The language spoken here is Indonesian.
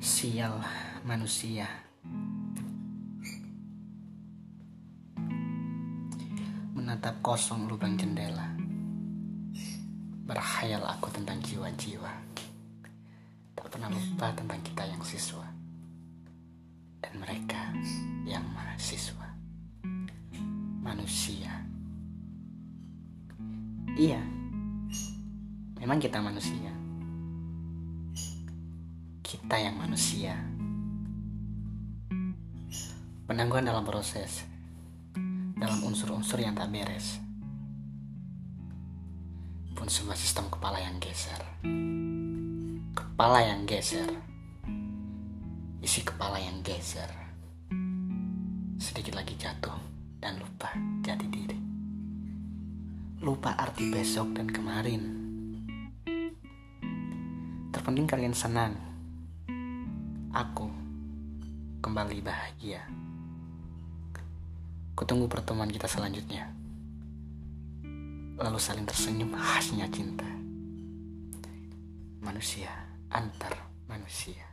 Sial manusia. Menatap kosong lubang jendela. Berhayal aku tentang jiwa-jiwa. Tak pernah lupa tentang kita yang siswa. Dan mereka yang mahasiswa Manusia. Iya. Memang kita manusia kita yang manusia. Penangguhan dalam proses, dalam unsur-unsur yang tak beres, pun sebuah sistem kepala yang geser. Kepala yang geser, isi kepala yang geser, sedikit lagi jatuh dan lupa jadi diri. Lupa arti besok dan kemarin. Terpenting kalian senang aku kembali bahagia. Kutunggu pertemuan kita selanjutnya. Lalu saling tersenyum khasnya cinta. Manusia antar manusia.